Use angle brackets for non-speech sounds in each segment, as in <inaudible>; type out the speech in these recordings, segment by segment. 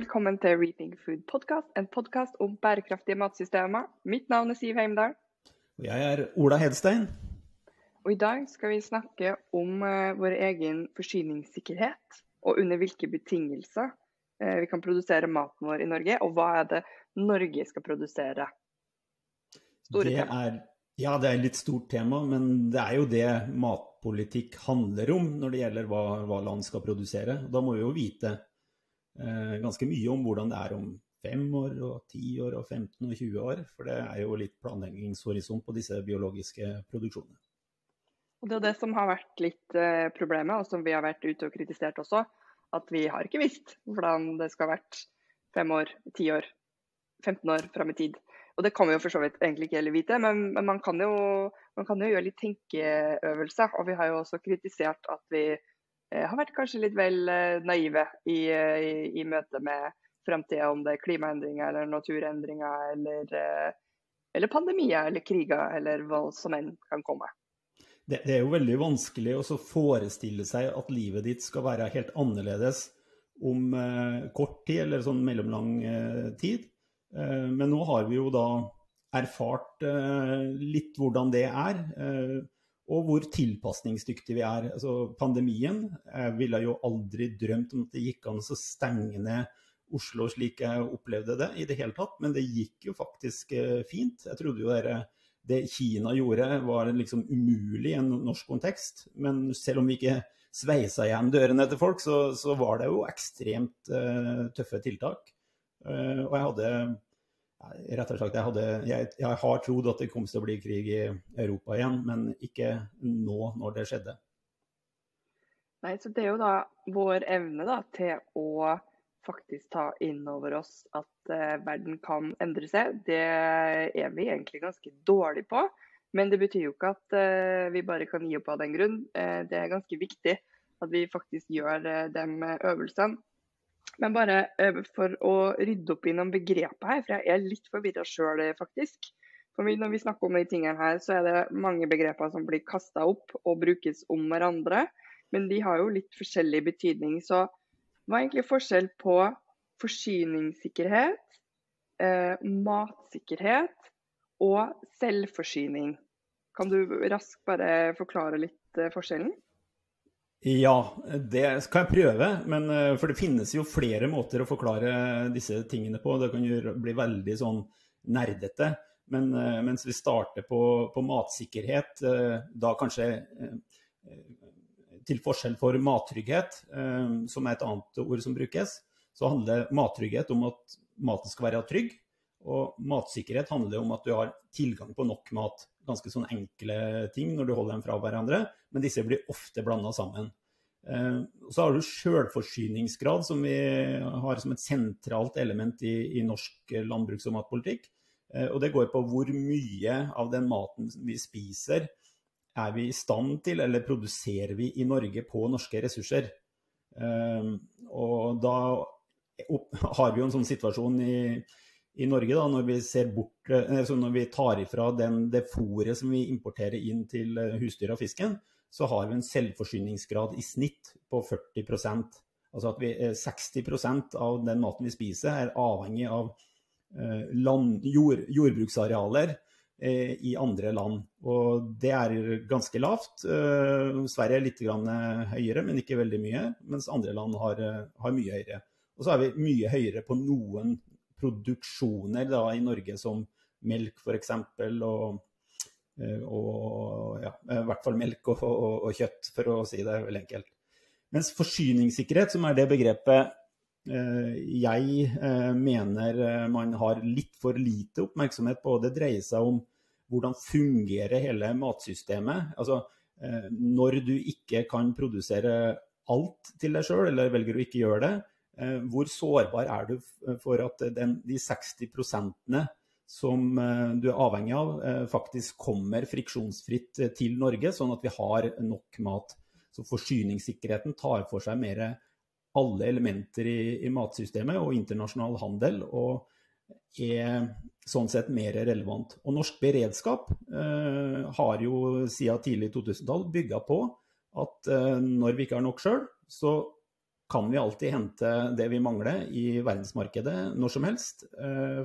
velkommen til Reaping Food Podcast, en podkast om bærekraftige matsystemer. Mitt navn er Siv Heimdal. Og jeg er Ola Hedstein. Og I dag skal vi snakke om uh, vår egen forsyningssikkerhet, og under hvilke betingelser uh, vi kan produsere maten vår i Norge, og hva er det Norge skal produsere. Store det tema. Er, ja, det er et litt stort tema, men det er jo det matpolitikk handler om når det gjelder hva, hva land skal produsere. Da må vi jo vite ganske mye om hvordan det er om fem år, og ti år, og 15 og 20 år. For det er jo litt planleggingshorisont på disse biologiske produksjonene. Og Det er det som har vært litt eh, problemet, og som vi har vært ute og kritisert også. At vi har ikke visst hvordan det skal ha vært fem år, ti år, 15 år fram i tid. Og det kan vi jo for så vidt egentlig ikke heller vite, men, men man, kan jo, man, kan jo, gjøre litt tenkeøvelser. Og vi har jo også kritisert at vi Eh, har vært kanskje litt vel eh, naive i, eh, i, i møte med framtida, om det er klimaendringer eller naturendringer eller, eller pandemier eller kriger eller hva som enn kan komme. Det, det er jo veldig vanskelig å forestille seg at livet ditt skal være helt annerledes om eh, kort tid eller sånn mellomlang eh, tid. Eh, men nå har vi jo da erfart litt hvordan det er og hvor tilpasningsdyktige vi er. Altså, pandemien jeg ville jo aldri drømt om at det gikk an å stenge ned Oslo slik jeg opplevde det i det hele tatt, men det gikk jo faktisk eh, fint. Jeg trodde jo det, det Kina gjorde var liksom umulig i en norsk kontekst, men selv om vi ikke sveisa igjen dørene til folk, så, så var det jo ekstremt uh, tøffe tiltak. Uh, og jeg hadde Rett og slett, jeg, hadde, jeg, jeg, har trodd at det kom til å bli krig i Europa igjen, men ikke nå når det skjedde. Nei, så Det er jo da vår evne da, til å faktisk ta inn over oss at uh, verden kan endre seg. Det er vi egentlig ganske dårlige på. Men det betyr jo ikke at uh, vi bare kan gi opp av den grunn. Uh, det er ganske viktig at vi faktisk gjør de øvelsene. Men bare uh, for å rydde opp i noen begreper her, for jeg er litt forvirra sjøl, faktisk. For Når vi snakker om de tingene her, så er det mange begreper som blir kasta opp og brukes om hverandre. Men de har jo litt forskjellig betydning. Så hva er egentlig forskjell på forsyningssikkerhet, eh, matsikkerhet og selvforsyning? Kan du raskt bare forklare litt eh, forskjellen? Ja, det skal jeg prøve. Men, eh, for det finnes jo flere måter å forklare disse tingene på. Det kan jo bli veldig sånn nerdete. Men eh, mens vi starter på, på matsikkerhet, eh, da kanskje til forskjell for mattrygghet, som er et annet ord som brukes, så handler mattrygghet om at maten skal være trygg. Og matsikkerhet handler om at du har tilgang på nok mat. Ganske sånn enkle ting når du holder dem fra hverandre, men disse blir ofte blanda sammen. Eh, så har du sjølforsyningsgrad, som vi har som et sentralt element i, i norsk landbruks- og matpolitikk. Eh, og det går på hvor mye av den maten vi spiser, er vi i stand til, eller produserer vi i Norge på norske ressurser. Eh, og da har vi jo en sånn situasjon i i Norge, da, når vi, bort, altså når vi tar ifra den, det fôret som vi importerer inn til eh, husdyra og fisken, så har vi en selvforsyningsgrad i snitt på 40% Altså at vi, 60 eh, av den maten vi spiser, er avhengig av land, jord, jordbruksarealer i andre land. Og det er ganske lavt. Sverige er litt høyere, men ikke veldig mye. Mens andre land har, har mye høyere. Og så er vi mye høyere på noen produksjoner da, i Norge som melk f.eks. Og, eh, og ja, i hvert fall melk og, og, og, kjøtt, for å si det veldig enkelt. Mens forsyningssikkerhet, som er det begrepet eh, jeg eh, mener man har litt for lite oppmerksomhet på, det dreier seg om hvordan fungerer hele matsystemet. Altså, når du ikke kan produsere alt til deg sjøl, eller velger å ikke gjøre det, hvor sårbar er du for at den, de 60% som eh, du er avhengig av, eh, faktisk kommer friksjonsfritt til Norge, sånn at vi har nok mat. Så forsyningssikkerheten tar for seg mer alle elementer i, i matsystemet og internasjonal handel, og er sånn sett mer relevant. Og norsk beredskap eh, har jo siden tidlig 2000-tall bygga på at eh, når vi ikke har nok sjøl, så kan vi alltid hente det vi mangler i verdensmarkedet når som helst.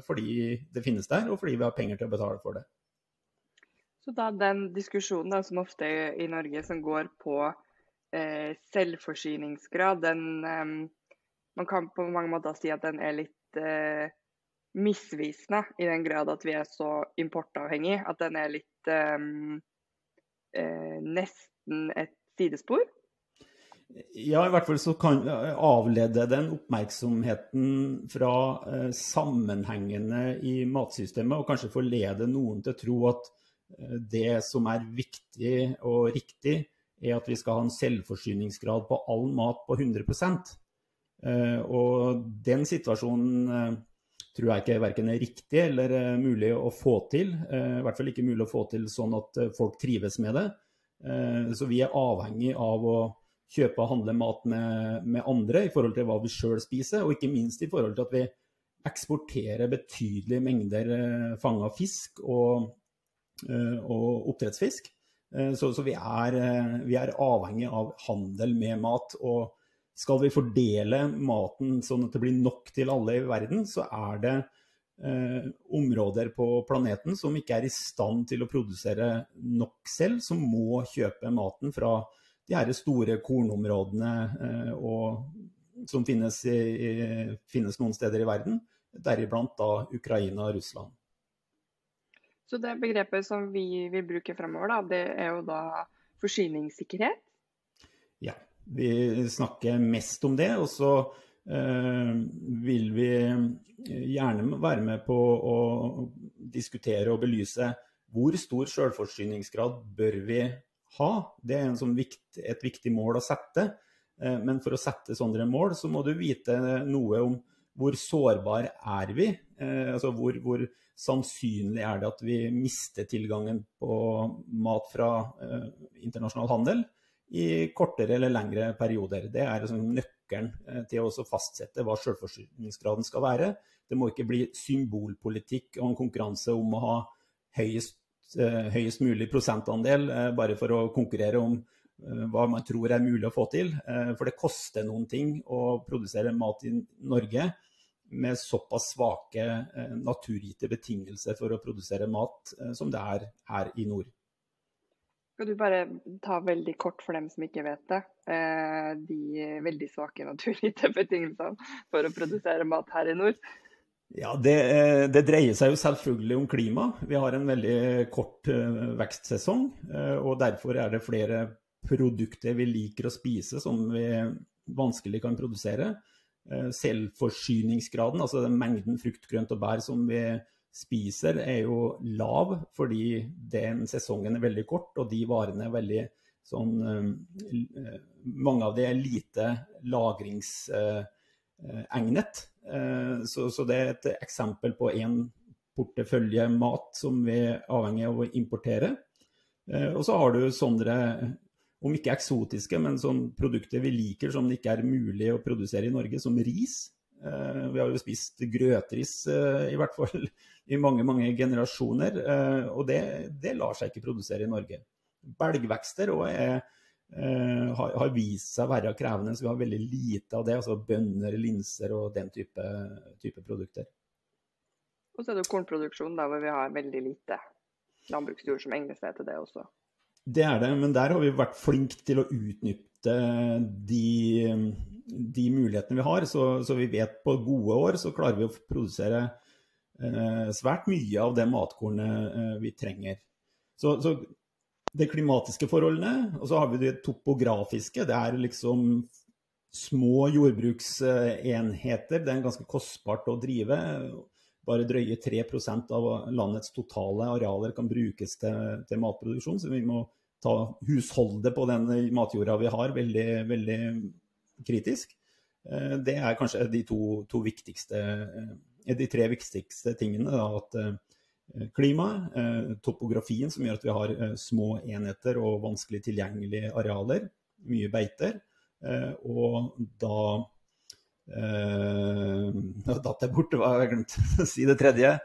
Fordi det finnes der, og fordi vi har penger til å betale for det. Så da den diskusjonen da, som ofte er i Norge som går på eh, selvforsyningsgrad, den eh, Man kan på mange måter si at den er litt eh, misvisende, i den grad at vi er så importavhengig. At den er litt um, eh, nesten et sidespor. Ja, i hvert fall så kan avlede den oppmerksomheten fra eh, sammenhengene i matsystemet, og kanskje forlede noen til å tro at eh, det som er viktig og riktig, er at vi skal ha en selvforsyningsgrad på all mat på 100 eh, Og den situasjonen eh, tror jeg ikke verken er riktig eller uh, mulig å få til. I hvert fall ikke mulig å få til sånn at folk trives med det. så vi er avhengig av å kjøpe og handle mat med, med andre i forhold til hva vi sjøl spiser, og ikke minst i forhold til at vi eksporterer betydelige mengder uh, fanga fisk og, og oppdrettsfisk. Så, så vi, er, vi, er, avhengig av handel med mat. og skal vi fordele maten sånn at det blir nok til alle i verden, så er det eh, områder på planeten som ikke er i stand til å produsere nok selv, som må kjøpe maten fra de her store kornområdene eh, og, som finnes, i, finnes, noen steder i verden, deriblant da Ukraina og Russland. Så det begrepet som vi vil bruke fremover, da, det er jo da forsyningssikkerhet? Ja. Vi snakker mest om det, og så eh, vil vi gjerne være med på å diskutere og belyse hvor stor selvforsyningsgrad bør vi ha. Det er sånn vikt, et viktig mål å sette. Eh, men for å sette sånne mål, så må du vite noe om hvor sårbar er vi? Eh, altså hvor, hvor, sannsynlig er det at vi mister tilgangen på mat fra eh, internasjonal handel? i kortere eller lengre perioder. Det er liksom nøkkelen til å fastsette hva selvforsyningsgraden skal være. Det må ikke bli symbolpolitikk og en konkurranse om å ha høyest, høyest mulig prosentandel eh, bare for å konkurrere om hva man tror er mulig å få til. For det koster noen ting å produsere mat i Norge med såpass svake naturgitte betingelser for å produsere mat som det er her i nord. Skal du bare ta veldig kort for dem som ikke vet det, eh, de veldig svake naturgitte betingelsene for å produsere mat her i nord? Ja, det, eh, det, dreier seg jo selvfølgelig om klima. Vi har en veldig kort eh, vekstsesong. Og derfor er det flere produkter vi liker å spise som vi vanskelig kan produsere. Selvforsyningsgraden, altså den mengden frukt, grønt og bær som vi spiser, er jo lav fordi den sesongen er veldig kort, og de varene er veldig sånn eh, Mange av de er lite lagringsegnet. Eh, så, så det er et eksempel på en portefølje mat som vi er avhengig av å importere. Eh, og så har du sånne, om ikke eksotiske, men sånn produkter vi liker som det ikke er mulig å produsere i Norge, som ris. Vi har jo spist grøtris i hvert fall <laughs> i mange mange generasjoner. Eh, og det, det lar seg ikke produsere i Norge. Belgvekster òg er har, har, vist seg å være krevende, så vi har veldig lite av det. altså Bønner, linser og den type, type produkter. Og så er det kornproduksjon der hvor vi har veldig lite landbruksjord som egner seg til det også. Det er det, men der har vi vært flinke til å utnytte de, de mulighetene vi har. Så, så, vi vet på gode år så klarer vi å produsere Eh, svært mye av det matkornet eh, vi trenger. Så, så det klimatiske forholdene, og så har vi det topografiske. Det er liksom små jordbruksenheter. Det er ganske kostbart å drive. Bare drøye 3% av landets totale arealer kan brukes til, til, matproduksjon. Så vi må ta husholdet på den matjorda vi har, veldig, veldig kritisk. Eh, det er kanskje de to, to de tre viktigste tingene. Da, at eh, klimaet, eh, topografien som gjør at vi har eh, små enheter og vanskelig tilgjengelige arealer, mye beiter, og da <laughs> Nå datt jeg bort, hva jeg glemt <laughs> å si det tredje.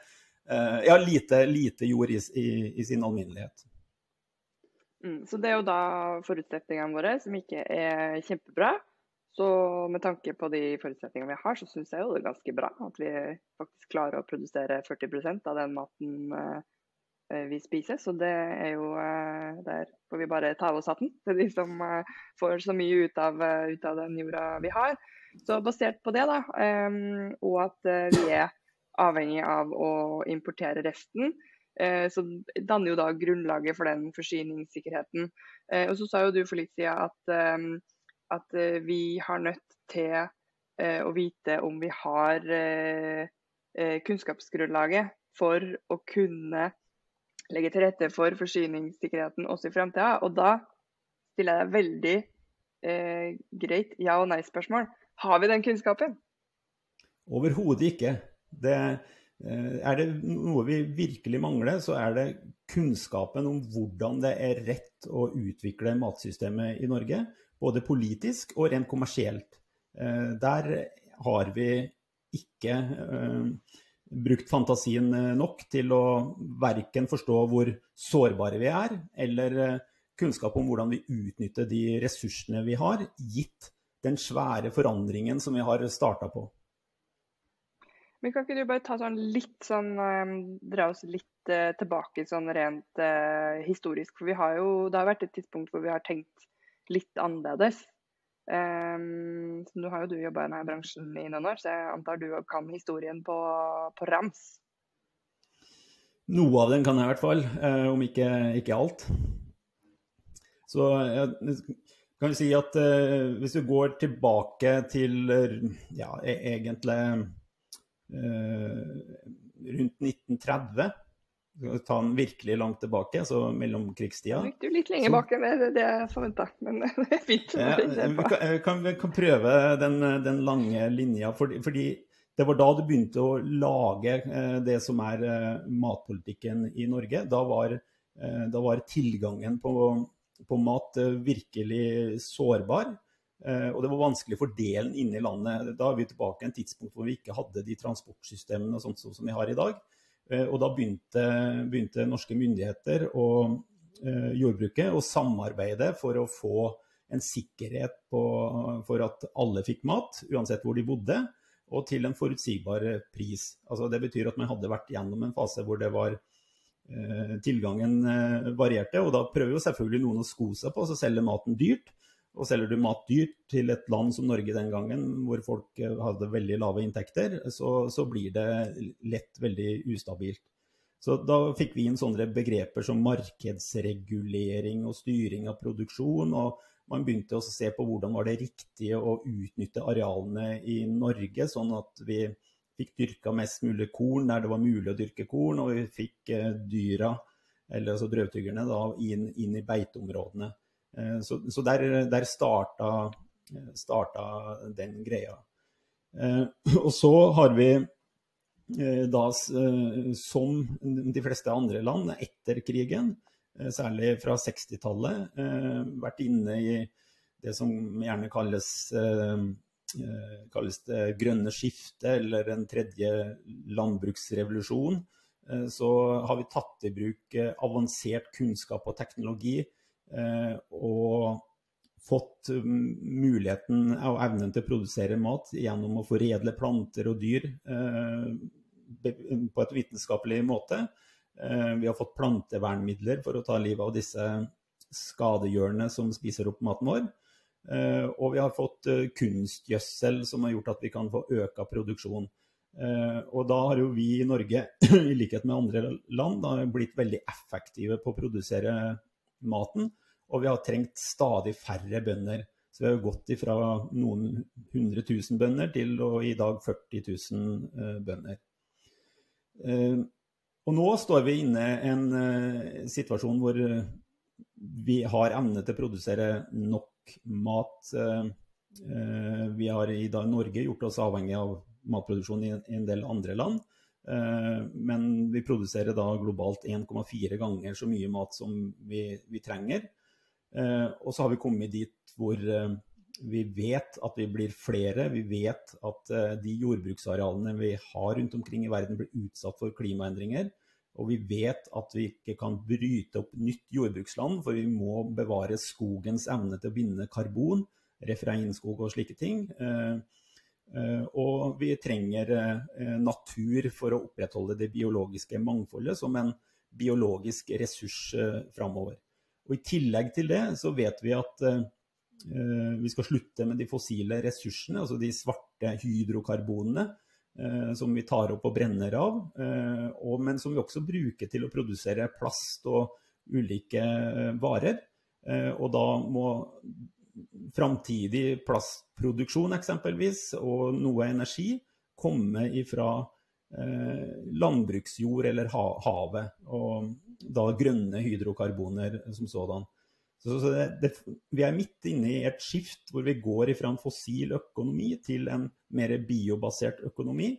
Ja, lite, lite jord i, i, i sin alminnelighet. Mm, så det er jo da forutsetningene våre som ikke er kjempebra. Så med tanke på de forutsetningene vi har, så syns jeg jo det er ganske bra at vi faktisk klarer å produsere 40% av den maten eh, vi spiser. Så det er jo eh, Der får vi bare ta av oss hatten til de som eh, får så mye ut av, ut av, den jorda vi har. Så basert på det, da, og at vi er avhengig av å importere resten, så danner jo da grunnlaget for den forsyningssikkerheten. Og så sa jo du for litt siden at at eh, vi har nødt til eh, å vite om vi har eh, kunnskapsgrunnlaget for å kunne legge til rette for forsyningssikkerheten også i framtida. Og da stiller jeg veldig eh, greit ja- og nei-spørsmål. Har vi den kunnskapen? Overhodet ikke. Det, er det noe vi virkelig mangler, så er det kunnskapen om hvordan det er rett å utvikle matsystemet i Norge både politisk og rent kommersielt. Eh, der har vi ikke eh, brukt fantasien eh, nok til å verken forstå hvor sårbare vi er, eller kunnskap om hvordan vi utnytter de ressursene vi har, gitt den svære forandringen som vi har starta på. Men kan ikke du bare ta sånn litt sånn Dra oss litt tilbake sånn rent historisk. For har jo Det har vært et tidspunkt hvor vi har tenkt litt annerledes. Um, nå har jo du jobba i denne bransjen i noen år, så jeg antar du kan historien på, på rams? Noe av den kan jeg i hvert fall, uh, om ikke, ikke, alt. Så jeg kan si at eh, hvis du går tilbake til ja, e-, egentlig eh, rundt 1930 ta den virkelig langt tilbake, så mellomkrigstida. Du litt lenger bak enn det, det jeg forventa, men <laughs> det er fint. Ja, vi, kan, vi kan prøve den, den lange linja. Fordi, fordi, det var da du begynte å lage eh, det som er eh, matpolitikken i Norge. Da var, eh, da var tilgangen på, på, mat virkelig sårbar. Og det var vanskelig å fordele den inne i landet. Da er vi tilbake i en tidspunkt hvor vi ikke hadde de transportsystemene og sånt som vi har i dag. Eh, og da begynte, begynte norske myndigheter og eh, jordbruket å samarbeide for å få en sikkerhet på, for at alle fikk mat, uansett hvor de bodde, og til en forutsigbar pris. Altså det betyr at man hadde vært gjennom en fase hvor var eh, tilgangen eh, varierte, og da prøver jo selvfølgelig noen å sko seg på å selge maten dyrt. Og selger du mat dyrt til et land som Norge den gangen, hvor folk eh, hadde veldig lave inntekter, så, så blir det lett veldig ustabilt. Så da fikk vi inn sånne begreper som markedsregulering og styring av produksjon. og man begynte å se på hvordan var det riktige å utnytte arealene i Norge, sånn at vi fikk dyrka mest mulig korn der det var mulig å dyrke korn, og vi fikk eh, dyra, eller altså drøvtyggerne, inn, inn i beiteområdene. Eh, så, så der, der starta, starta, den greia. Eh, <clears throat> og så har vi eh, da, som de fleste andre land etter krigen, særlig fra 60-tallet, vært inne i det som gjerne kalles, kalles det grønne skiftet, eller en tredje landbruksrevolusjon. Så har vi tatt i bruk avansert kunnskap og teknologi og fått um, muligheten og evnen til å produsere mat gjennom å foredle planter og dyr eh, på et vitenskapelig måte. Eh, vi har fått plantevernmidler for å ta livet av disse skadegjørende som spiser opp maten vår. Og vi har fått kunstgjødsel som har gjort at vi kan få øka produksjon. Og da har jo vi i Norge, <clears throat> i likhet med andre land, blitt veldig effektive på å produsere maten. Og vi har trengt stadig færre bønder. Så vi har gått fra noen hundre tusen bønder til i dag 40 000 eh, bønder. Eh, og nå står vi inne i en eh, situasjon hvor vi har evne til å produsere nok mat. Vi har i dag Norge gjort oss avhengig av matproduksjon i en del andre land. Men vi produserer da globalt 1,4 ganger så mye mat som vi, vi trenger. Eh, og så har vi kommet dit hvor eh, vi vet at vi blir flere. Vi vet at eh, de jordbruksarealene vi har rundt omkring i verden blir utsatt for klimaendringer. Og vi vet at vi ikke kan bryte opp nytt jordbruksland, for vi må bevare skogens evne til å binde karbon. refreinskog og slike ting. Og vi trenger natur for å opprettholde det biologiske mangfoldet som en biologisk ressurs framover. Og I tillegg til det så vet vi at vi skal slutte med de fossile ressursene, altså de svarte hydrokarbonene Eh, som vi tar opp og brenner av, eh, men som vi også bruker til å produsere plast og ulike eh, varer. Og da må framtidig plastproduksjon eksempelvis, og noe energi, komme ifra landbruksjord eller havet. Og da grønne hydrokarboner som sådan. Så, så det, det, vi er midt inne i et skift hvor vi går fra en fossil økonomi til en mer biobasert økonomi.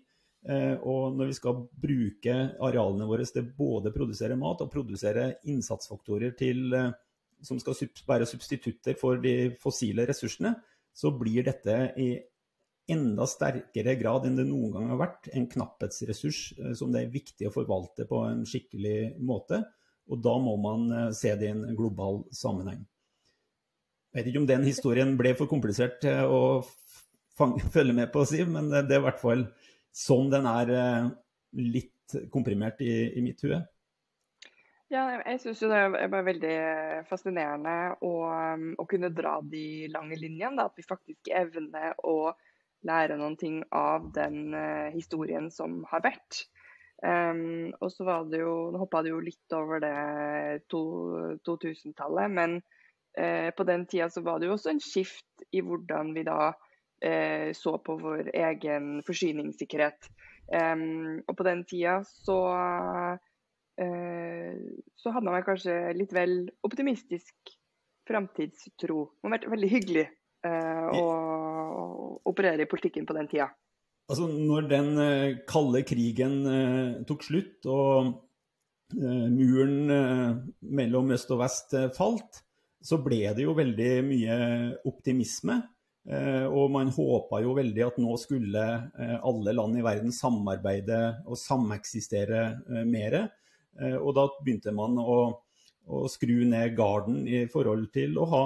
Eh, og når vi skal bruke arealene våre til både produsere mat og produsere innsatsfaktorer til, eh, som skal være substitutter for de fossile ressursene, så blir dette i enda sterkere grad enn det noen gang har vært en knapphetsressurs eh, som det er viktig å forvalte på en skikkelig måte. Og da må man eh, se det i en global sammenheng. Jeg vet ikke om den historien ble for komplisert å <laughs> følge med på, Siv, men det er i hvert fall sånn den er eh, litt komprimert i, i mitt hue. Ja, jeg syns det er veldig fascinerende å, å, kunne dra de lange linjene. Da, at vi faktisk evner å lære noen ting av den uh, historien som har vært. Um, og så var det jo, Nå hoppa det jo litt over det 2000-tallet, men uh, på den tida så var det jo også en skift i hvordan vi da uh, så på vår egen forsyningssikkerhet. Um, og på den tida så så hadde man kanskje litt vel optimistisk framtidstro. Det har vært veldig hyggelig å operere i politikken på den tida. Altså, når den eh, kalde krigen eh, tok slutt og eh, muren mellom øst og vest falt, så ble det jo veldig mye optimisme. Og man håpa jo veldig at nå skulle alle land i verden samarbeide og sameksistere mer. Og da begynte man å, å skru ned garden i forhold til å ha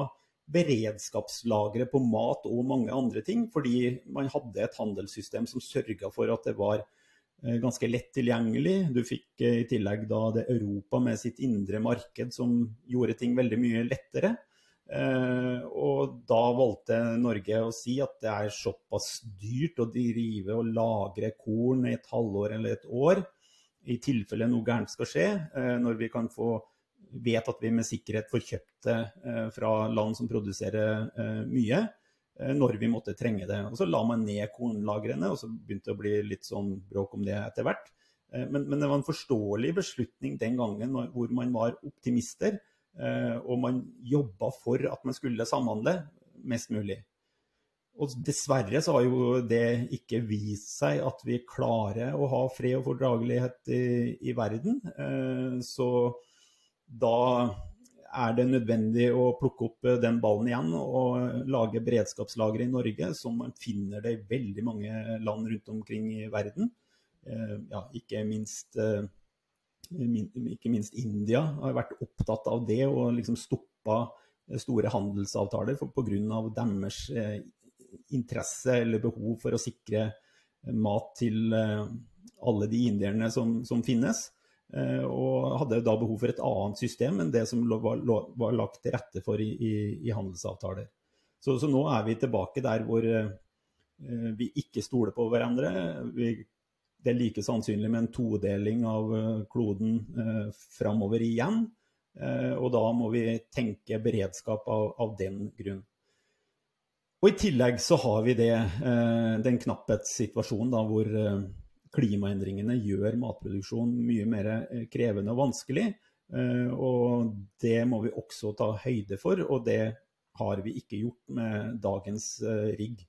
beredskapslagre på mat og mange andre ting, fordi man hadde et handelssystem som sørga for at det var eh, ganske lett tilgjengelig. Du fikk eh, i tillegg da det Europa med sitt indre marked som gjorde ting veldig mye lettere. Eh, og da valgte Norge å si at det er såpass dyrt å drive og lagre korn i et halvår eller et år, i tilfelle noe gærent skal skje, når vi kan få vet at vi med sikkerhet får kjøpt det eh, fra land som produserer eh, mye, eh, når vi måtte trenge det. Og Så la man ned kornlagrene, og så begynte det å bli litt sånn bråk om det etter hvert. Men, men, det var en forståelig beslutning den gangen hvor man var optimister, og man jobba for at man skulle samhandle mest mulig. Og dessverre så har jo det ikke vist seg at vi klarer å ha fred og fordragelighet i, i verden. Så da er det nødvendig å plukke opp eh, den ballen igjen og lage beredskapslagre i Norge, som man finner det i veldig mange land rundt omkring i verden. Eh, ja, ikke minst, eh, ikke minst India har vært opptatt av det og liksom stoppa store handelsavtaler pga. deres interesse eller behov for å sikre mat til alle de indierne som, som finnes. Eh, og hadde da behov for et annet system enn det som var, var lagt til rette for i, i, i handelsavtaler. Så, så, nå er vi tilbake der hvor eh, vi ikke stoler på hverandre. Vi, det er like sannsynlig med en todeling av eh, kloden eh, framover igjen. Eh, og da må vi tenke beredskap av, av den grunn. Og I tillegg så har vi det, eh, den knapphetssituasjonen da, hvor klimaendringene gjør matproduksjon mye mer eh, krevende og vanskelig. Eh, og det må vi også ta høyde for, og det har vi ikke gjort med dagens eh, rigg.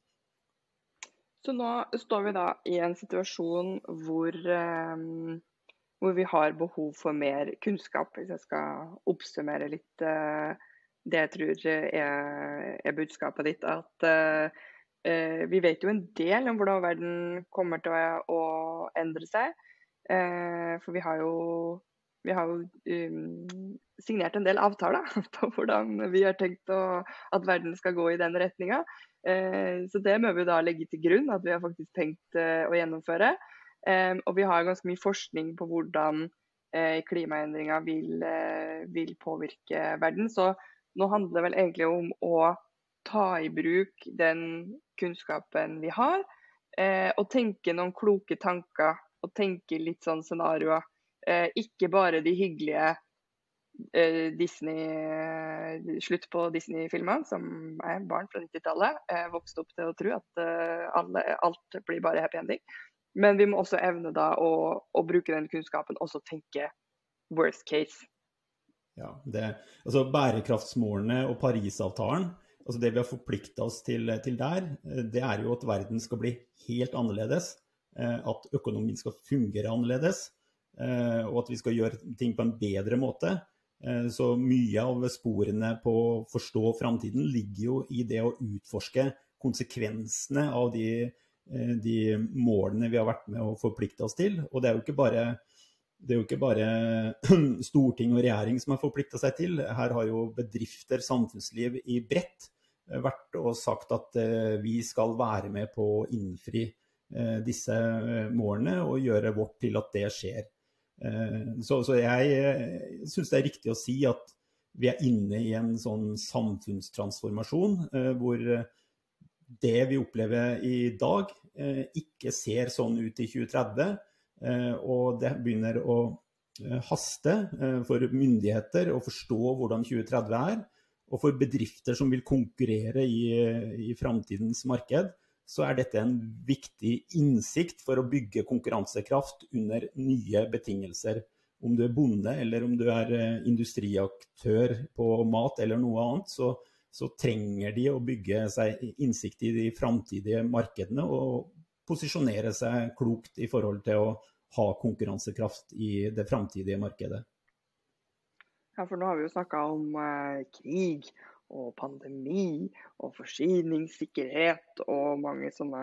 Så nå står vi da i en situasjon hvor, hvor vi har behov for mer kunnskap, hvis jeg skal oppsummere litt det jeg tror er, er budskapet ditt. At uh, vi vet jo en del om hvordan verden kommer til å, endre seg. Uh, for vi har jo vi har jo um, signert en del avtaler <laughs> på hvordan vi har tenkt å, at verden skal gå i den retninga. Eh, så det må vi da legge til grunn at vi har faktisk tenkt eh, å gjennomføre. Eh, og vi har ganske mye forskning på hvordan eh, klimaendringer vil, eh, vil, påvirke verden. Så nå handler det vel egentlig om å ta i bruk den kunnskapen vi har, eh, og tenke noen kloke tanker og tenke litt sånn scenarioer. Eh, ikke bare de hyggelige eh, Disney Slutt på Disney-filmene, som er barn fra 90-tallet. Eh, vokste opp til å tro at eh, alle, alt blir bare happy ending. Men vi må også evne da å, å bruke den kunnskapen og tenke worst case. Ja, det, altså Bærekraftsmålene og Parisavtalen, altså det vi har forplikta oss til, til, der, eh, det er jo at verden skal bli helt annerledes. Eh, at økonomien skal fungere annerledes, eh, og at vi skal gjøre ting på en bedre måte. Så mye av sporene på å forstå framtiden ligger jo i det å utforske konsekvensene av de, de, målene vi har vært med å forplikte oss til. Og det er jo ikke bare, jo ikke bare <clears throat> storting og regjering som har forplikta seg til. Her har jo bedrifter, samfunnsliv i bredt vært og sagt at vi skal være med på å innfri Eh, disse eh, målene og gjøre vårt til at det skjer. Eh, så, så jeg syns det er riktig å si at vi er inne i en sånn samfunnstransformasjon hvor det vi opplever i dag, ikke ser sånn ut i 2030. Og det begynner å haste for myndigheter å forstå hvordan 2030 er. Og for bedrifter som vil konkurrere i, i framtidens marked, så er dette en viktig innsikt for å bygge konkurransekraft under nye betingelser. Om du er bonde eller om du er eh, industriaktør på mat eller noe annet, så, så trenger de å bygge seg innsikt i de framtidige markedene og posisjonere seg klokt i forhold til å ha konkurransekraft i det framtidige markedet. Ja, for nå har vi jo snakka om eh, krig og pandemi og forsyningssikkerhet og mange sånne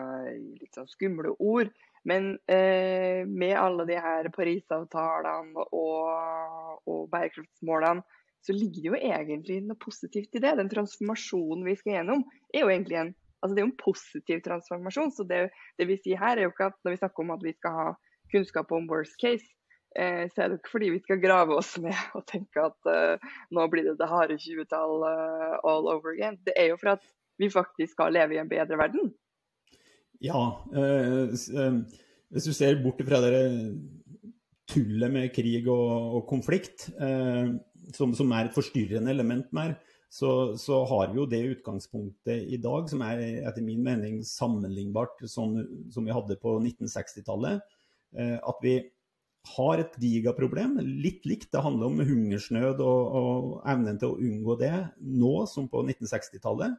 litt sånn skumle ord. Men eh, med alle de her Parisavtalene og, og bærekraftsmålene, så ligger det jo egentlig noe positivt i det. Den transformasjonen vi skal gjennom, er jo egentlig en, altså det er jo en positiv transformasjon. Så det, det vi sier her, er jo ikke at når vi snakker om at vi skal ha kunnskap om worst case, eh, så er det ikke fordi vi skal grave oss ned og tenke at eh, nå blir det det harde 20-tall eh, all over again. Det er jo for at vi faktisk skal leve i en bedre verden. Ja. Eh, eh, hvis du ser bort fra det tullet med krig og, og konflikt, eh, som, som, er et forstyrrende element mer, så, så, har vi jo det utgangspunktet i dag som er etter min mening sammenlignbart sånn som vi hadde på 1960-tallet. At vi har et gigaproblem, litt likt. Det handler om hungersnød og, og, evnen til å unngå det nå som på 1960-tallet.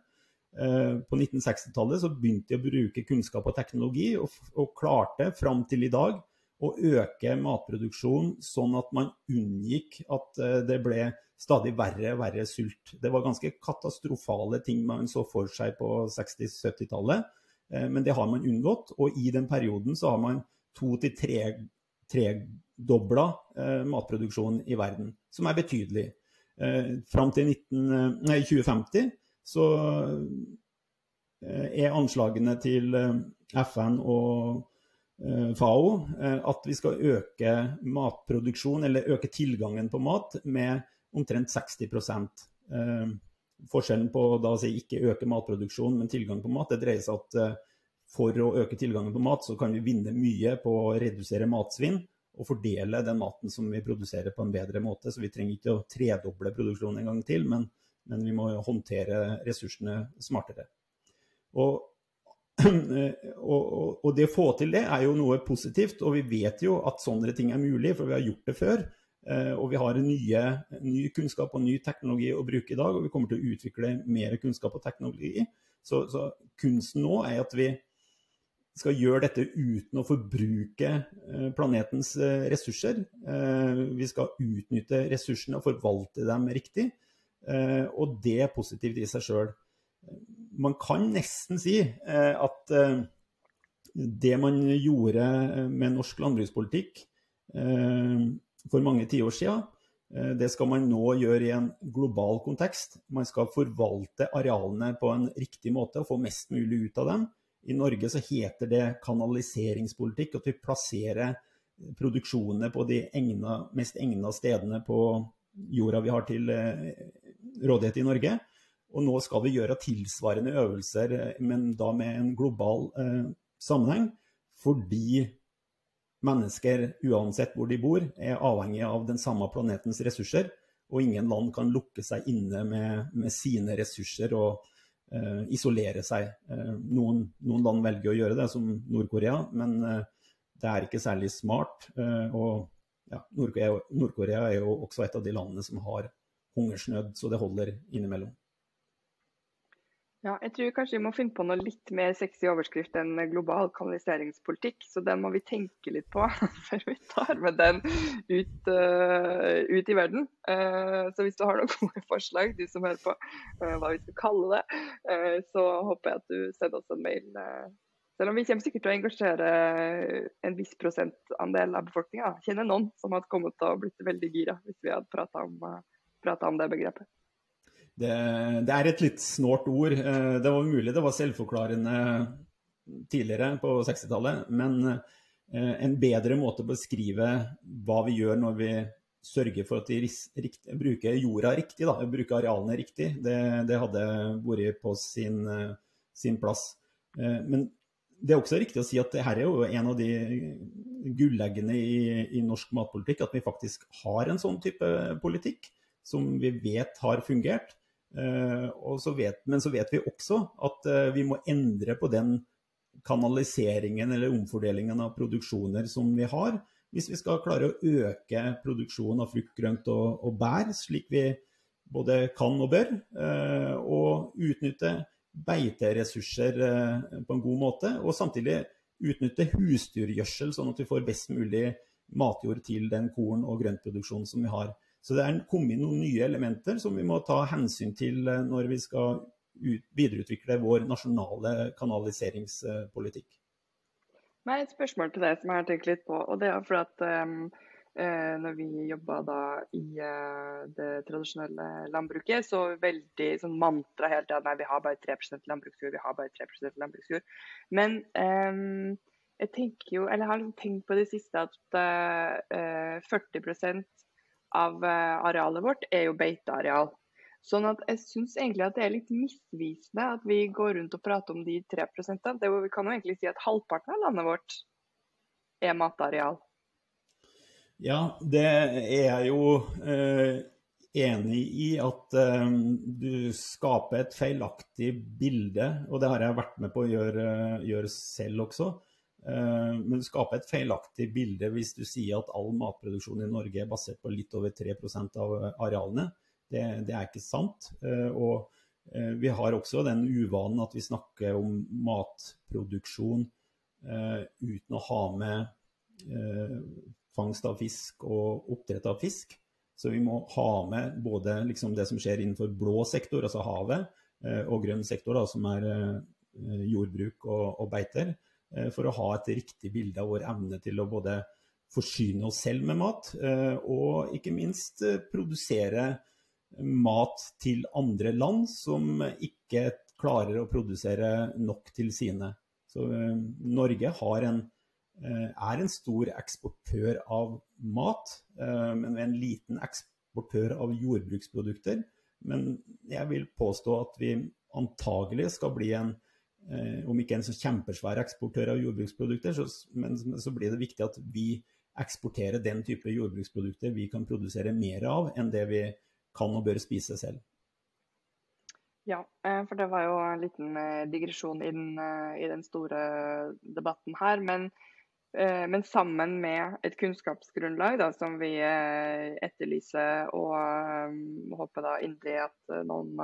Eh, på 1960-tallet så begynte de å bruke kunnskap og teknologi, og, og klarte fram til i dag å øke matproduksjonen sånn at man unngikk at eh, det ble stadig verre og verre sult. Det var ganske katastrofale ting man så for seg på 60-70-tallet, eh, men det har man unngått. Og i den perioden så har man to til tre tredobla eh, matproduksjonen i verden, som er betydelig. Fram til 19, eh, nei, 2050 så er anslagene til FN og FAO at vi skal øke matproduksjon, eller øke tilgangen på mat, med omtrent 60% Forskjellen på da å si ikke øke matproduksjon, men tilgang på mat, det dreier seg at for å øke tilgangen på mat, så kan vi vinne mye på å redusere matsvinn og fordele den maten som vi produserer på en bedre måte. Så vi trenger ikke å tredoble produksjonen en gang til, men, men vi må håndtere ressursene smartere. Og, og, og, det å få til det er jo noe positivt, og vi vet jo at sånne ting er mulig, for vi har gjort det før. Eh, og vi har nye, ny kunnskap og ny teknologi å bruke i dag, og vi kommer til å utvikle mer kunnskap og teknologi. Så, så kunsten nå er at vi skal gjøre dette uten å forbruke eh, planetens eh, ressurser. Eh, vi skal utnytte ressursene og forvalte dem riktig. Og det er positivt i seg sjøl. Man kan nesten si at det man gjorde med norsk landbrukspolitikk for mange tiår siden. Det skal man nå gjøre i en global kontekst. Man skal forvalte arealene på en riktig måte og få mest mulig ut av dem. I Norge så heter det kanaliseringspolitikk, at vi plasserer produksjonene på de egna, mest egna stedene på jorda vi har til rådighet i Norge. Og nå skal vi gjøre tilsvarende øvelser, men da med en global eh, sammenheng. Fordi mennesker, uansett hvor de bor, er avhengig av den samme planetens ressurser. Og ingen land kan lukke seg inne med, med sine ressurser og eh, isolere seg. Eh, noen, noen, land velger å gjøre det, som Nord-Korea, men eh, det er ikke særlig smart. Eh, og ja, Nord-Korea Nord er jo også et av de landene som har hungersnød, så det holder innimellom. Ja, jeg tror kanskje vi må finne på noe litt mer sexy overskrift enn global kanaliseringspolitikk. Så den må vi tenke litt på <laughs> før vi tar med den ut, uh, ut i verden. Uh, så hvis du har noen <laughs> gode forslag, du som hører på, uh, hva vi skal kalle det, så håper jeg at du sender oss en mail. selv om vi kommer sikkert til å engasjere en viss prosentandel av befolkninga. Kjenner noen som hadde kommet til å blitt veldig gira hvis vi hadde prata om, om det begrepet. Det, det, er et litt snålt ord. Eh, det var mulig det var selvforklarende tidligere på 60-tallet, men eh, en bedre måte å beskrive hva vi gjør når vi sørger for at vi bruker jorda riktig, da, bruker arealene riktig, det, det hadde vært på sin, sin, plass. Eh, men det er også riktig å si at dette er jo en av de gulleggene i, i norsk matpolitikk, at vi faktisk har en sånn type politikk som vi vet har fungert. Uh, så vet, men så vet vi også at uh, vi må endre på den kanaliseringen eller omfordelingen av produksjoner som vi har, hvis vi skal klare å øke produksjonen av frukt, grønt og, og bær, slik vi både kan og bør. Uh, og utnytte beiteressurser på en god måte, og samtidig utnytte husdyrgjødsel, sånn at vi får best mulig matjord til den korn- og grøntproduksjonen som vi har. Så det er kommet noen nye elementer som vi må ta hensyn til eh, når vi skal videreutvikle vår nasjonale kanaliseringspolitikk. Nei, et spørsmål til deg som jeg har tenkt litt på. og det er for at um, Når vi jobba i uh, det tradisjonelle landbruket, så veldig sånn mantra hele tida nei, vi har bare 3% landbruksjord, vi har bare 3% landbruksjord. Men um, jeg tenker jo, eller jeg har liksom tenkt på det siste at uh, 40 av eh, arealet vårt er jo beiteareal. Sånn at jeg syns egentlig at det er litt misvisende at vi går rundt og prater om de 3% det, Vi kan jo egentlig si at halvparten av landet vårt er matareal. Ja, det er jeg jo eh, enig i at eh, du skaper et feilaktig bilde. Og det har jeg vært med på å gjøre, gjøre selv også. Eh, men det skaper et feilaktig bilde hvis du sier at all matproduksjon i Norge er basert på litt over 3 av arealene. Det, det, er ikke sant. Eh, og eh, vi har også den uvanen at vi snakker om matproduksjon uten å ha med fangst av fisk og oppdrett av fisk. Så vi må ha med både liksom det som skjer innenfor blå sektor, altså havet, og grønn sektor, da, som er jordbruk og, og beiter. Eh, for å ha et riktig bilde av vår evne til å både forsyne oss selv med mat, eh, og ikke minst eh, produsere mat til andre land som ikke klarer å produsere nok til sine. Så Norge en, er en stor eksportør av mat, men en liten eksportør av jordbruksprodukter. Men jeg vil påstå at vi antagelig skal bli en om ikke en så kjempesvær eksportør av jordbruksprodukter, så, men så blir det viktig at vi eksporterer den type jordbruksprodukter vi kan produsere mer av enn det vi kan og bør spise selv. Ja, eh, for det var jo en liten eh, digresjon inn i den store debatten her. Men, men sammen med et kunnskapsgrunnlag da, som vi etterlyser og håper da inderlig at noen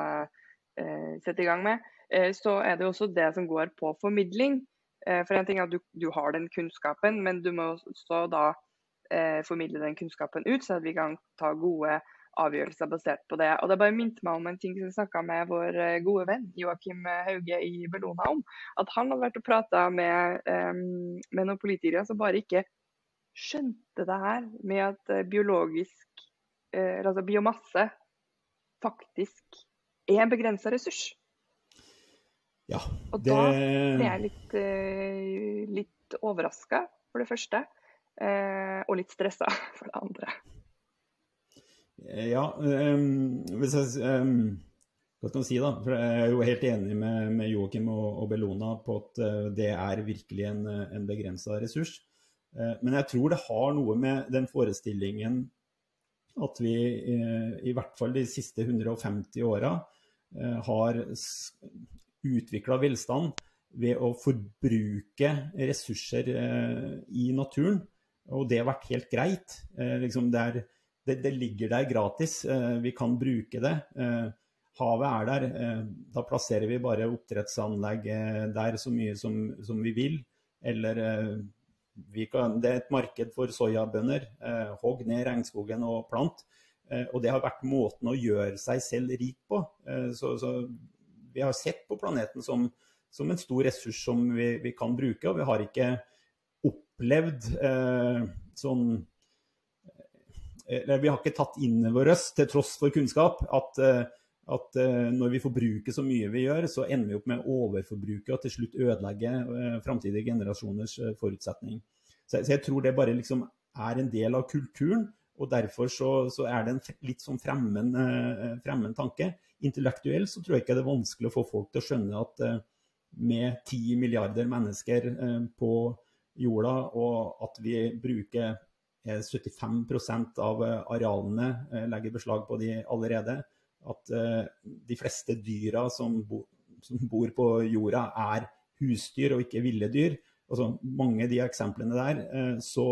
setter i gang med, Eh, så er det også det som går på formidling. Eh, for en ting er at du, du har den kunnskapen, men du må også da eh, formidle den kunnskapen ut, så at vi kan ta gode avgjørelser basert på det. Og Det bare minte meg om en ting som vi snakka med vår gode venn Joakim Hauge i Bellona om. At han hadde vært og prata med, um, med, noen politikere som bare ikke skjønte det her med at biologisk, altså biomasse, faktisk er en begrensa ressurs. Ja, det... Og da ble jeg litt, litt overraska, for det første. Og litt stressa, <laughs> for det andre. Ja, um, hvis jeg um, Hva skal man si, da? For jeg er jo helt enig med, med Joakim og, og, Bellona på at uh, det er virkelig en, en begrensa ressurs. Men jeg tror det har noe med den forestillingen at vi i hvert fall de siste 150 åra har utvikla velstand ved å forbruke ressurser i naturen. Og det har vært helt greit. Liksom det er det, det, ligger der gratis. Eh, vi kan bruke det. Eh, havet er der. Eh, da plasserer vi bare oppdrettsanlegg der så mye som, som vi vil. Eller vi kan, det er et marked for soyabønner. Hogg ned regnskogen og plant. Og det har vært måten å gjøre seg selv rik på. Så, så vi har sett på planeten som, som en stor ressurs som vi, vi, kan bruke, og vi har ikke opplevd eh, sånn eller vi har ikke tatt inn over oss, til tross for kunnskap, at, eh, at eh, når vi forbruker så mye vi gjør, så ender vi opp med å overforbruke og til slutt ødelegge eh, framtidige generasjoners forutsetning. Så, så, jeg tror det bare liksom er en del av kulturen, og derfor så, så er det en litt sånn fremmed, fremmed tanke. Intellektuelt så tror jeg ikke det er vanskelig å få folk til å skjønne at med ti milliarder mennesker på jorda, og at vi bruker 75 av eh, arealene eh, legger beslag på de allerede. At eh, de fleste dyra som, bo, som bor på jorda, er husdyr og ikke ville dyr. Altså, mange av de eksemplene der, så,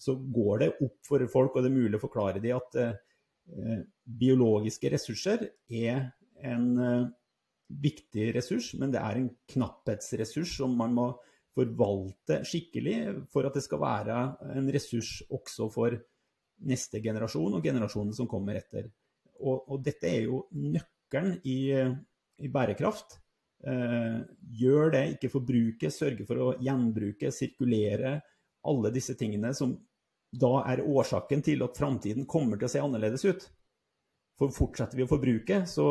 så, går det opp for folk, og det er mulig å forklare dem at eh, biologiske ressurser er en eh, viktig ressurs, men det er en knapphetsressurs som man må forvalte skikkelig for at det skal være en ressurs også for neste generasjon og generasjonen som kommer etter. Og, og dette er jo nøkkelen i, i bærekraft. Eh, gjør det, ikke forbruke, sørge for å gjenbruke, sirkulere. Alle disse tingene som da er årsaken til at framtiden kommer til å se annerledes ut. For fortsetter vi å forbruke, så,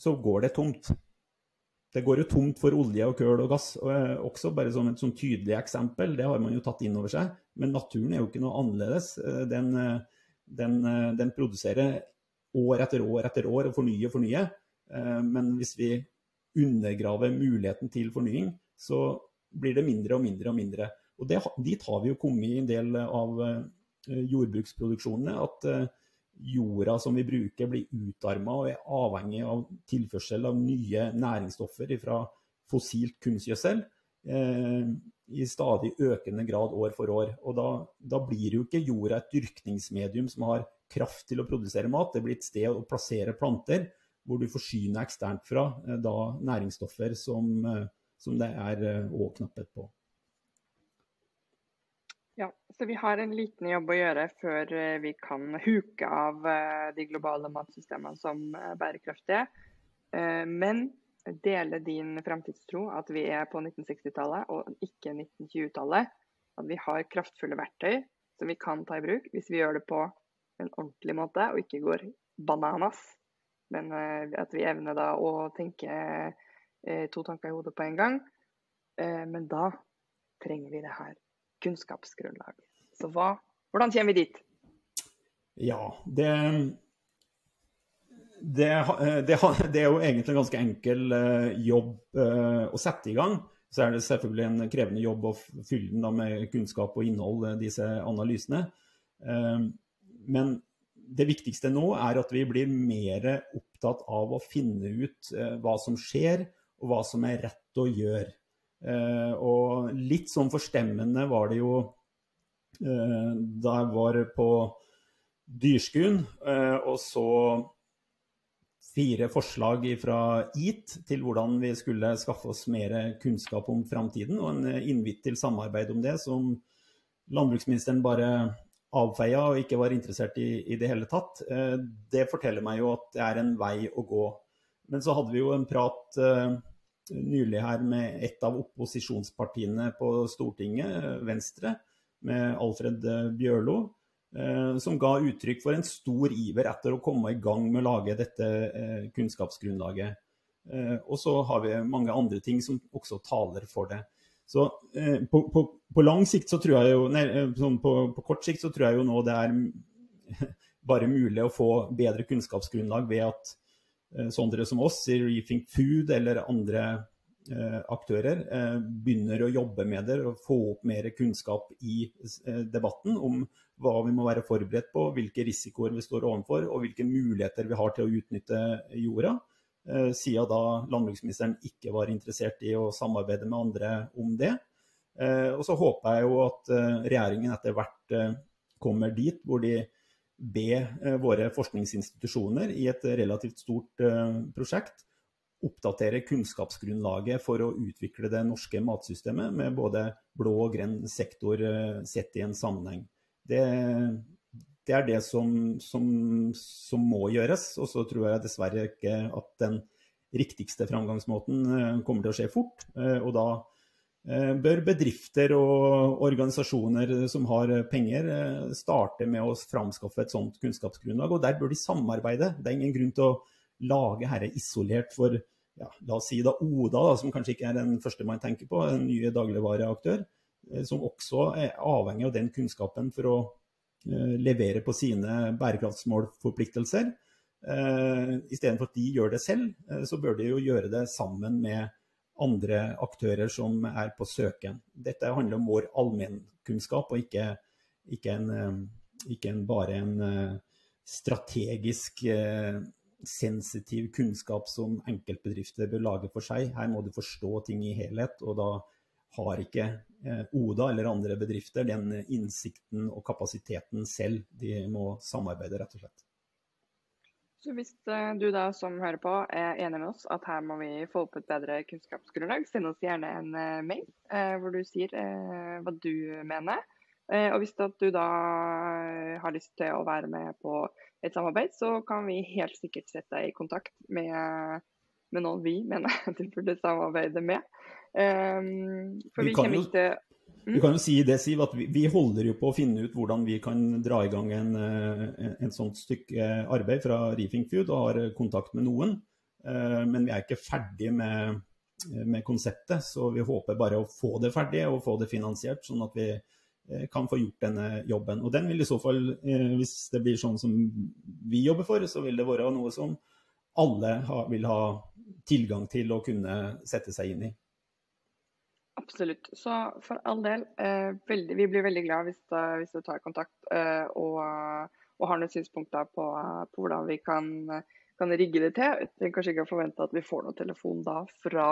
så går det tomt. Det går jo tomt for olje og køl og gass og eh, også, bare som et sånn tydelig eksempel. Det har man jo tatt inn over seg. Men naturen er jo ikke noe annerledes. Eh, den, eh, den, den produserer år etter år etter år og fornyer og fornyer. Men hvis vi undergraver muligheten til fornying, så blir det mindre og mindre og mindre. Og det, Dit har vi jo kommet i en del av jordbruksproduksjonene. at jorda som vi bruker, blir utarma og er avhengig av tilførsel av nye næringsstoffer fra fossilt kunstgjødsel eh, i stadig økende grad år for år. Og da, da, blir jo ikke jorda et dyrkningsmedium som har kraft til å produsere mat, det blir et sted å plassere planter hvor du forsyner eksternt fra eh, da næringsstoffer som, eh, som det er òg eh, knapphet på. Ja, så vi har en liten jobb å gjøre før eh, vi kan huke av eh, de globale matsystemene som eh, bærekraftige. Men dele din framtidstro, at vi er på 1960-tallet og ikke 1920-tallet. At vi har kraftfulle verktøy som vi kan ta i bruk hvis vi gjør det på en ordentlig måte og ikke går bananas. Men at vi evner da å tenke to tanker i hodet på en gang. Men da trenger vi det her kunnskapsgrunnlag. Så hva, hvordan kommer vi dit? Ja, det, det, det, det, er jo egentlig en ganske enkel eh, jobb eh, å sette i gang. Så er det selvfølgelig en krevende jobb å fylle den med kunnskap og innhold, eh, disse analysene. Men det viktigste nå er at vi blir mer opptatt av å finne ut hva som skjer, og hva som er rett å gjøre. Eh, og litt sånn forstemmende var det jo eh, da jeg var på Dyrskuen eh, og så fire forslag fra EAT til hvordan vi skulle skaffe oss mer kunnskap om framtiden, og en invitt til samarbeid om det, som landbruksministeren bare avfeia og ikke var interessert i i det hele tatt. Det forteller meg jo at det er en vei å gå. Men så hadde vi jo en prat nylig her med et av opposisjonspartiene på Stortinget, Venstre, med Alfred Bjørlo, som ga uttrykk for en stor iver etter å komme i gang med å lage dette kunnskapsgrunnlaget. Og så har vi mange andre ting som også taler for det. Så på, på, på, lang sikt så tror jeg jo, nei, på, på, kort sikt så tror jeg jo nå det er <laughs> bare mulig å få bedre kunnskapsgrunnlag ved at sånne som oss i Rethink Food eller andre Eh, aktører eh, begynner å jobbe med det og få opp mer kunnskap i eh, debatten om hva vi må være forberedt på, hvilke risikoer vi står overfor og hvilke muligheter vi har til å utnytte jorda. Siden da landbruksministeren ikke var interessert i å samarbeide med andre om det. Og så håper jeg jo at regjeringen etter hvert kommer dit hvor de ber våre forskningsinstitusjoner i et relativt stort prosjekt oppdatere kunnskapsgrunnlaget for å utvikle det norske matsystemet med både blå og grønn sektor eh, sett i en sammenheng. Det, det er det som, som, som, må gjøres. Og så tror jeg dessverre ikke at den riktigste framgangsmåten eh, kommer til å skje fort. Eh, og da bør bedrifter og organisasjoner som har penger, starte med å framskaffe et sånt kunnskapsgrunnlag. Og der bør de samarbeide. Det er ingen grunn til å lage dette isolert for ja, la oss si da Oda, da, som kanskje ikke er den første man tenker på, en ny dagligvareaktør, eh, som også er avhengig av den kunnskapen for å levere på sine bærekraftsmålforpliktelser. Uh, Istedenfor at de gjør det selv, så bør de jo gjøre det sammen med andre aktører som er på søken. Dette handler om vår allmennkunnskap, og ikke, ikke, en, ikke en, bare en strategisk sensitiv kunnskap som enkeltbedrifter bør lage for seg. Her må du forstå ting i helhet, og da har ikke eh, Oda eller andre bedrifter den innsikten og kapasiteten selv. De må samarbeide, rett og slett. Så Hvis eh, du da som hører på er enig med oss at her må vi få opp et bedre kunnskapsgrunnlag, send oss gjerne en eh, mail hvor du sier hva du mener. Og hvis du da har lyst til å være med på et samarbeid, så kan vi helt sikkert sette deg i kontakt med, med noen vi mener <laughs> du burde samarbeide med. For vi, vi kommer ikke til Vi kan jo si det, Siv, at vi, holder jo på å finne ut hvordan vi kan dra i gang en, en, en sånt stykke arbeid fra Reefing Food, og har kontakt med noen. Uh, men vi er ikke ferdig med, med konseptet, så vi håper bare å få det ferdig og få det finansiert, sånn at vi Eh, kan få gjort denne jobben. Og den vil i så fall, eh, hvis det blir sånn som vi jobber for, så vil det være noe som alle vil ha tilgang til å kunne sette seg inn i. Absolutt. Så for all del, eh, veldig, vi blir veldig glad hvis, hvis, du tar kontakt eh, og, og, har noen synspunkter på, på hvordan vi kan, kan, rigge det til. Jeg trenger kanskje ikke å forvente at vi får noen telefon da fra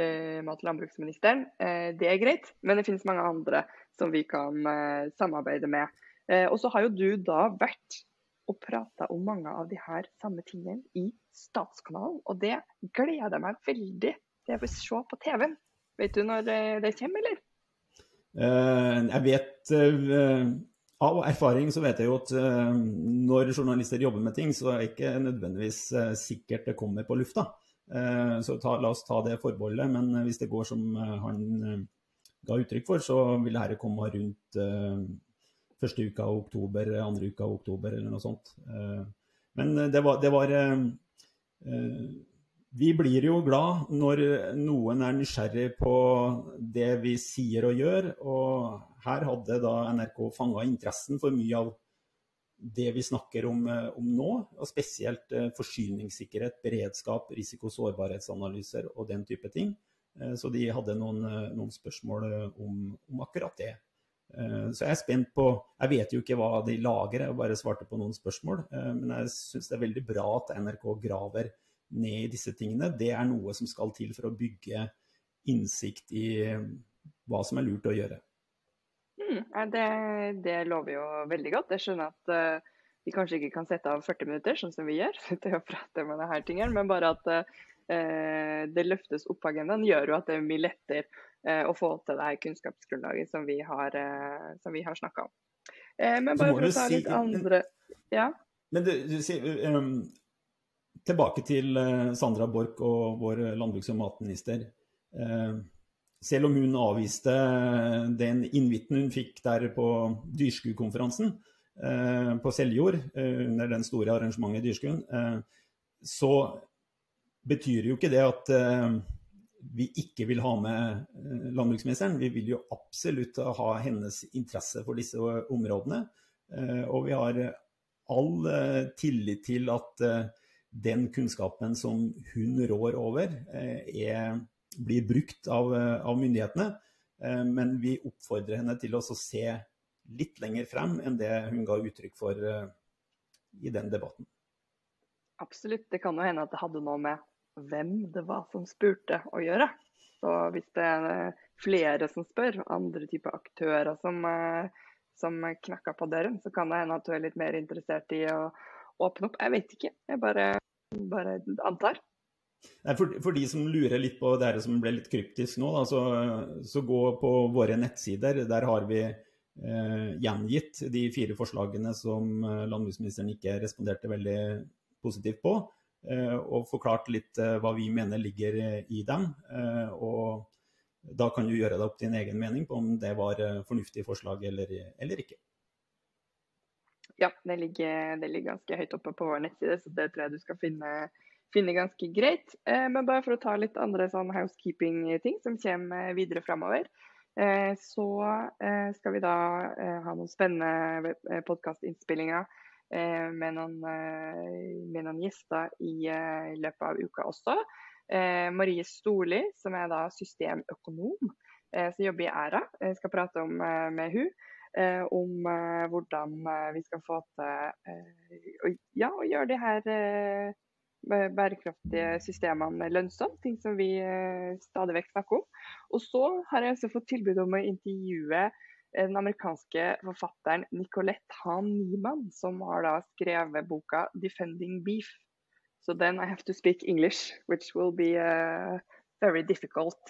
eh, mat- og landbruksministeren. Eh, det er greit, men det finnes mange andre som vi kan eh, samarbeide med. Eh, og så har jo du da vært og prata om mange av de her samme tingene i Statskanalen. Og det gleder jeg meg veldig til å se på TV-en. Vet du når eh, det kommer, eller? jeg vet Av erfaring så vet jeg jo at når journalister jobber med ting, så er det ikke nødvendigvis sikkert det kommer på lufta. Så ta, la oss ta det forbeholdet. Men hvis det går som han ga uttrykk for, så vil dette komme rundt første uka av oktober, andre uka av oktober eller noe sånt. Men det var, det var Vi blir jo glad når noen er nysgjerrig på det vi sier og gjør. Og her hadde da NRK fanga interessen for mye av det vi snakker om, om nå, og spesielt forsyningssikkerhet, beredskap, risiko- og sårbarhetsanalyser og den type ting. Eh, så de hadde noen, eh, noen spørsmål eh, om, om, akkurat det. Så jeg er spent på Jeg vet jo ikke hva de lager, jeg bare svarte på noen spørsmål. Men jeg syns det er veldig bra at NRK graver ned i disse tingene. Det er noe som skal til for å bygge innsikt i hva som er lurt å gjøre. Mm, det, det, lover jo veldig godt. Jeg skjønner at uh, vi kanskje ikke kan sette av 40 minutter, sånn som vi gjør, <laughs> til å prate med denne tingen, men bare at uh, Eh, det løftes opp på agendaen, gjør jo at det er mye lettere uh, å få til det her kunnskapsgrunnlaget som vi har, eh, som vi har snakka om. Men bare for å ta litt andre Ja? Men du, du sier um, Tilbake til Sandra Borch og vår landbruks- og matminister. Uh, selv om hun avviste den invitten hun fikk der på Dyrskukonferansen på Seljord, under den store arrangementet i Dyrskuen, så betyr jo ikke det at vi ikke vil ha med landbruksministeren. Vi vil jo absolutt ha hennes interesse for disse områdene. Og vi har all tillit til at den kunnskapen som hun rår over, er blir brukt av, eh, av myndighetene. Eh, men vi oppfordrer henne til å se litt lenger frem enn det hun ga uttrykk for eh, i den debatten. Absolutt. Det kan jo hende at det hadde noe med hvem det var som spurte å gjøre. Så hvis det er flere som spør, andre typer aktører som, som knakker på døren, så kan det hende at du er litt mer interessert i å åpne opp. Jeg vet ikke. Jeg bare, bare antar. For, for, de som lurer litt på det som ble litt kryptisk nå, da, så, så, gå på våre nettsider. Der har vi eh, gjengitt de fire forslagene som eh, landbruksministeren ikke responderte veldig positivt på. Eh, og forklart litt eh, hva vi mener ligger i dem. Eh, og da kan du gjøre deg opp din egen mening på om det var eh, fornuftige forslag eller, eller ikke. Ja, det ligger, det ligger, ganske høyt oppe på vår nettside, så det tror jeg du skal finne finne ganske greit. Eh, men bare for å ta litt andre sånn housekeeping-ting som kommer videre framover. Eh, så eh, skal vi da ha noen spennende podkastinnspillinger med, med, noen gjester i, løpet av uka også. Marie Storli, som er da systemøkonom, som jobber i Æra, skal prate om, med hun. Om hvordan vi skal få til ja, å gjøre de her bærekraftige systemene lønnsomme, ting som vi eh, stadig vekk snakker om. Og så har jeg også fått tilbud om å intervjue den amerikanske forfatteren Nicolette Hahn Niemann, som har da skrevet boka 'Defending Beef'. Så so then I have to speak English, which will be uh, very difficult.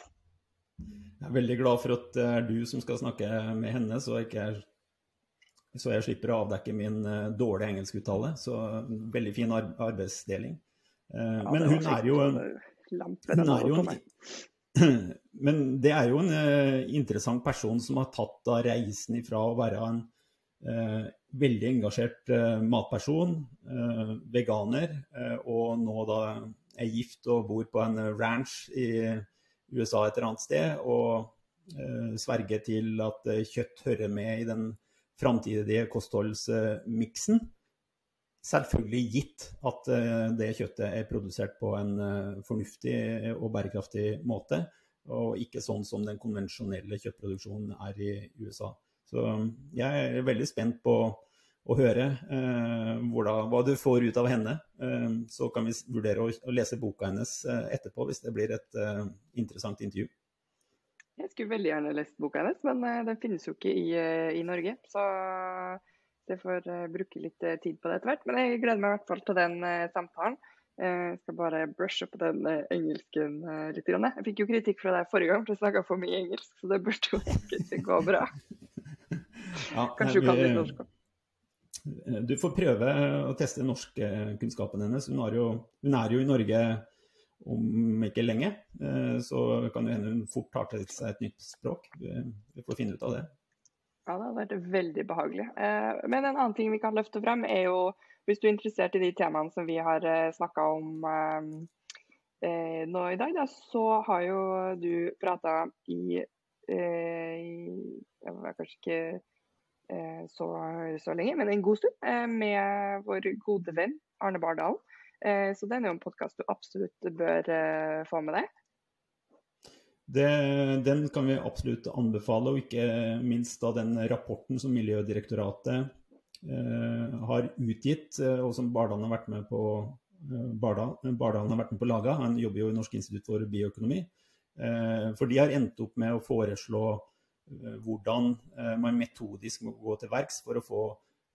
Jeg er veldig glad for at det er du som skal snakke med henne, så, jeg, så jeg slipper å avdekke min uh, dårlige engelskuttale. Så veldig fin arbeidsdeling. Eh, ja, men hun er jo en, hun er jo en <clears throat> Men det er jo en uh, interessant person som har tatt da reisen ifra å være en uh, veldig engasjert uh, matperson, veganer, og nå da er gift og bor på en ranch i USA et eller annet sted, og sverge til at kjøtt hører med i den framtidige kostholdsmiksen. Selvfølgelig gitt at eh, det kjøttet er produsert på en eh, fornuftig og bærekraftig måte, og ikke sånn som den konvensjonelle kjøttproduksjonen er i USA. Så jeg er veldig spent på å høre eh, hvordan, hva du får ut av henne. Eh, så kan vi vurdere å, å lese boka hennes eh, etterpå, hvis det blir et eh, interessant intervju. Jeg skulle veldig gjerne lest boka hennes, men den finnes jo ikke i, i Norge. Så jeg får bruke litt tid på det etter hvert. Men jeg gleder meg i hvert fall til den samtalen. Jeg skal bare brushe på den engelsken litt. Jeg fikk jo kritikk fra deg forrige gang for jeg snakka for mye engelsk, så det burde jo egentlig gå bra. <laughs> Ja, Kanskje du kan litt norsk òg. Du får prøve å teste norskkunnskapen hennes. Hun, jo, hun, er jo i Norge om ikke lenge, så kan det hende hun fort tar til seg et nytt språk. Vi får finne ut av det. Ja, det hadde vært veldig behagelig. Eh, men en annen ting vi kan løfte frem, er jo hvis du er interessert i de temaene som vi har eh, snakka om eh, nå i dag, da, så har jo du prata i, Jeg var kanskje ikke så, så, lenge, men en god stund, med vår gode venn Arne Bardalen. Så den er jo en podkast du absolutt bør få med deg. Det, den kan vi absolutt anbefale, og ikke minst da den rapporten som Miljødirektoratet eh, har utgitt, eh, og som Bardalen har vært med på eh, Bardalen, har vært med på laga. Han jobber jo i Norsk institutt for bioøkonomi. Eh, for de har endt opp med å foreslå eh, hvordan eh, man metodisk må gå til verks for å få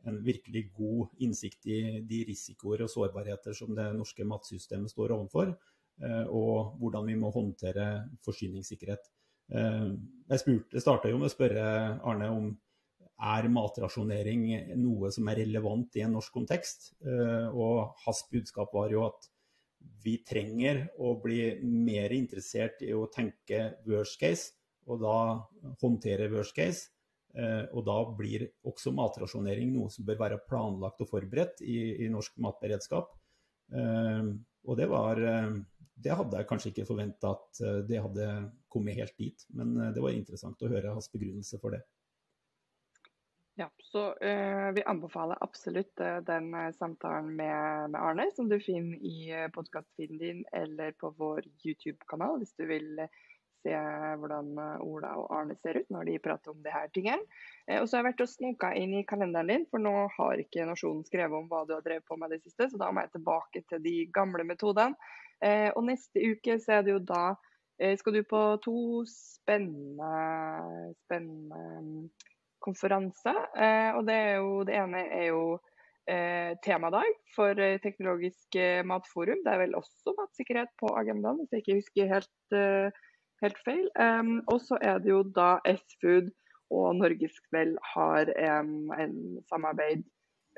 en virkelig god innsikt i de risikoer og sårbarheter som det norske matsystemet står overfor. Eh, og hvordan vi må håndtere forsyningssikkerhet. Eh, jeg starta jo med å spørre Arne om er matrasjonering noe som er relevant i en norsk kontekst. Eh, og hans budskap var jo at vi trenger å bli mer interessert i å tenke worst case og da håndtere worst case. Og da blir også matrasjonering noe som bør være planlagt og forberedt i, i norsk matberedskap. Og det var Det hadde jeg kanskje ikke forventa at det hadde kommet helt dit, men det var interessant å høre hans begrunnelse for det. Ja, så uh, Vi anbefaler absolutt uh, den uh, samtalen med, med, Arne, som du finner i uh, podkastfeeden din eller på vår YouTube-kanal, hvis du vil se hvordan Ola og Arne ser ut når de prater om disse tingene. og så har jeg vært og snoka inn i kalenderen din, for nå har ikke Nasjonen skrevet om hva du har drevet på med det siste, så da må jeg tilbake til de gamle metodene. og neste uke så er det jo da skal du på to spennende, spennende konferanse. Eh, og det, jo, det, ene er jo eh, temadag for eh, Teknologisk matforum. Det er vel også matsikkerhet på agendaen, hvis jeg ikke husker helt, helt feil. og så er det jo da S-Food og Norgeskveld har um, en samarbeid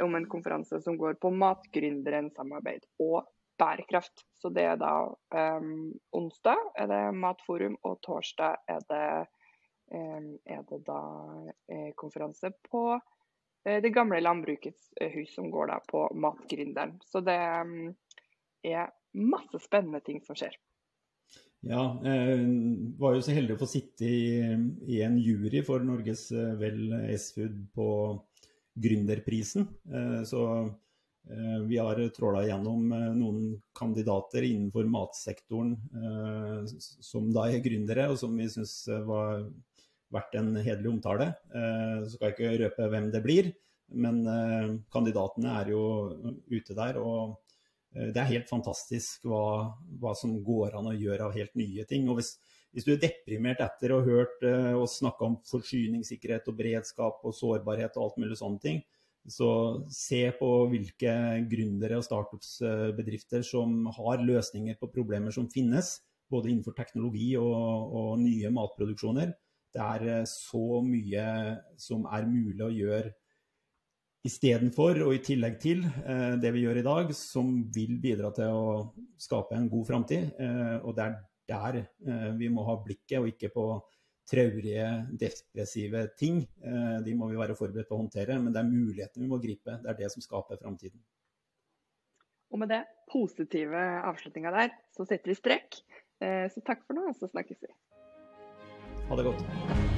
om en konferanse som går på matgründeren samarbeid og bærekraft. Så det er da um, onsdag er det Matforum, og torsdag er det er det da eh, konferanse på eh, det gamle landbrukets eh, hus, som går da på Matgründeren. Så det er masse spennende ting som skjer. Ja, jeg var jo så heldig å få sitte i, i en jury for Norges Vel S-Food på Gründerprisen. Så vi har tråla gjennom noen kandidater innenfor matsektoren som da er gründere, og som vi syns var verdt en hederlig omtale. Eh, så skal jeg ikke røpe hvem det blir, men eh, kandidatene er jo ute der. Og eh, det er helt fantastisk hva, hva som går an å gjøre av helt nye ting. Og hvis, hvis du er deprimert etter å ha hørt oss snakke om forsyningssikkerhet og beredskap og sårbarhet og alt mulig sånne ting, så se på hvilke gründere og startupsbedrifter som har løsninger på problemer som finnes, både innenfor teknologi og, og nye matproduksjoner det er eh, så mye som er mulig å gjøre istedenfor og i tillegg til eh, det vi gjør i dag, som vil bidra til å skape en god framtid. Eh, og det er der vi må ha blikket, og ikke på traurige, depressive ting. De må vi være forberedt på å håndtere, men det er mulighetene vi må gripe. Det er det som skaper framtiden. Og med det positive avslutninga der, så setter vi strek. Så takk for nå, og så snakkes vi. Ha det godt.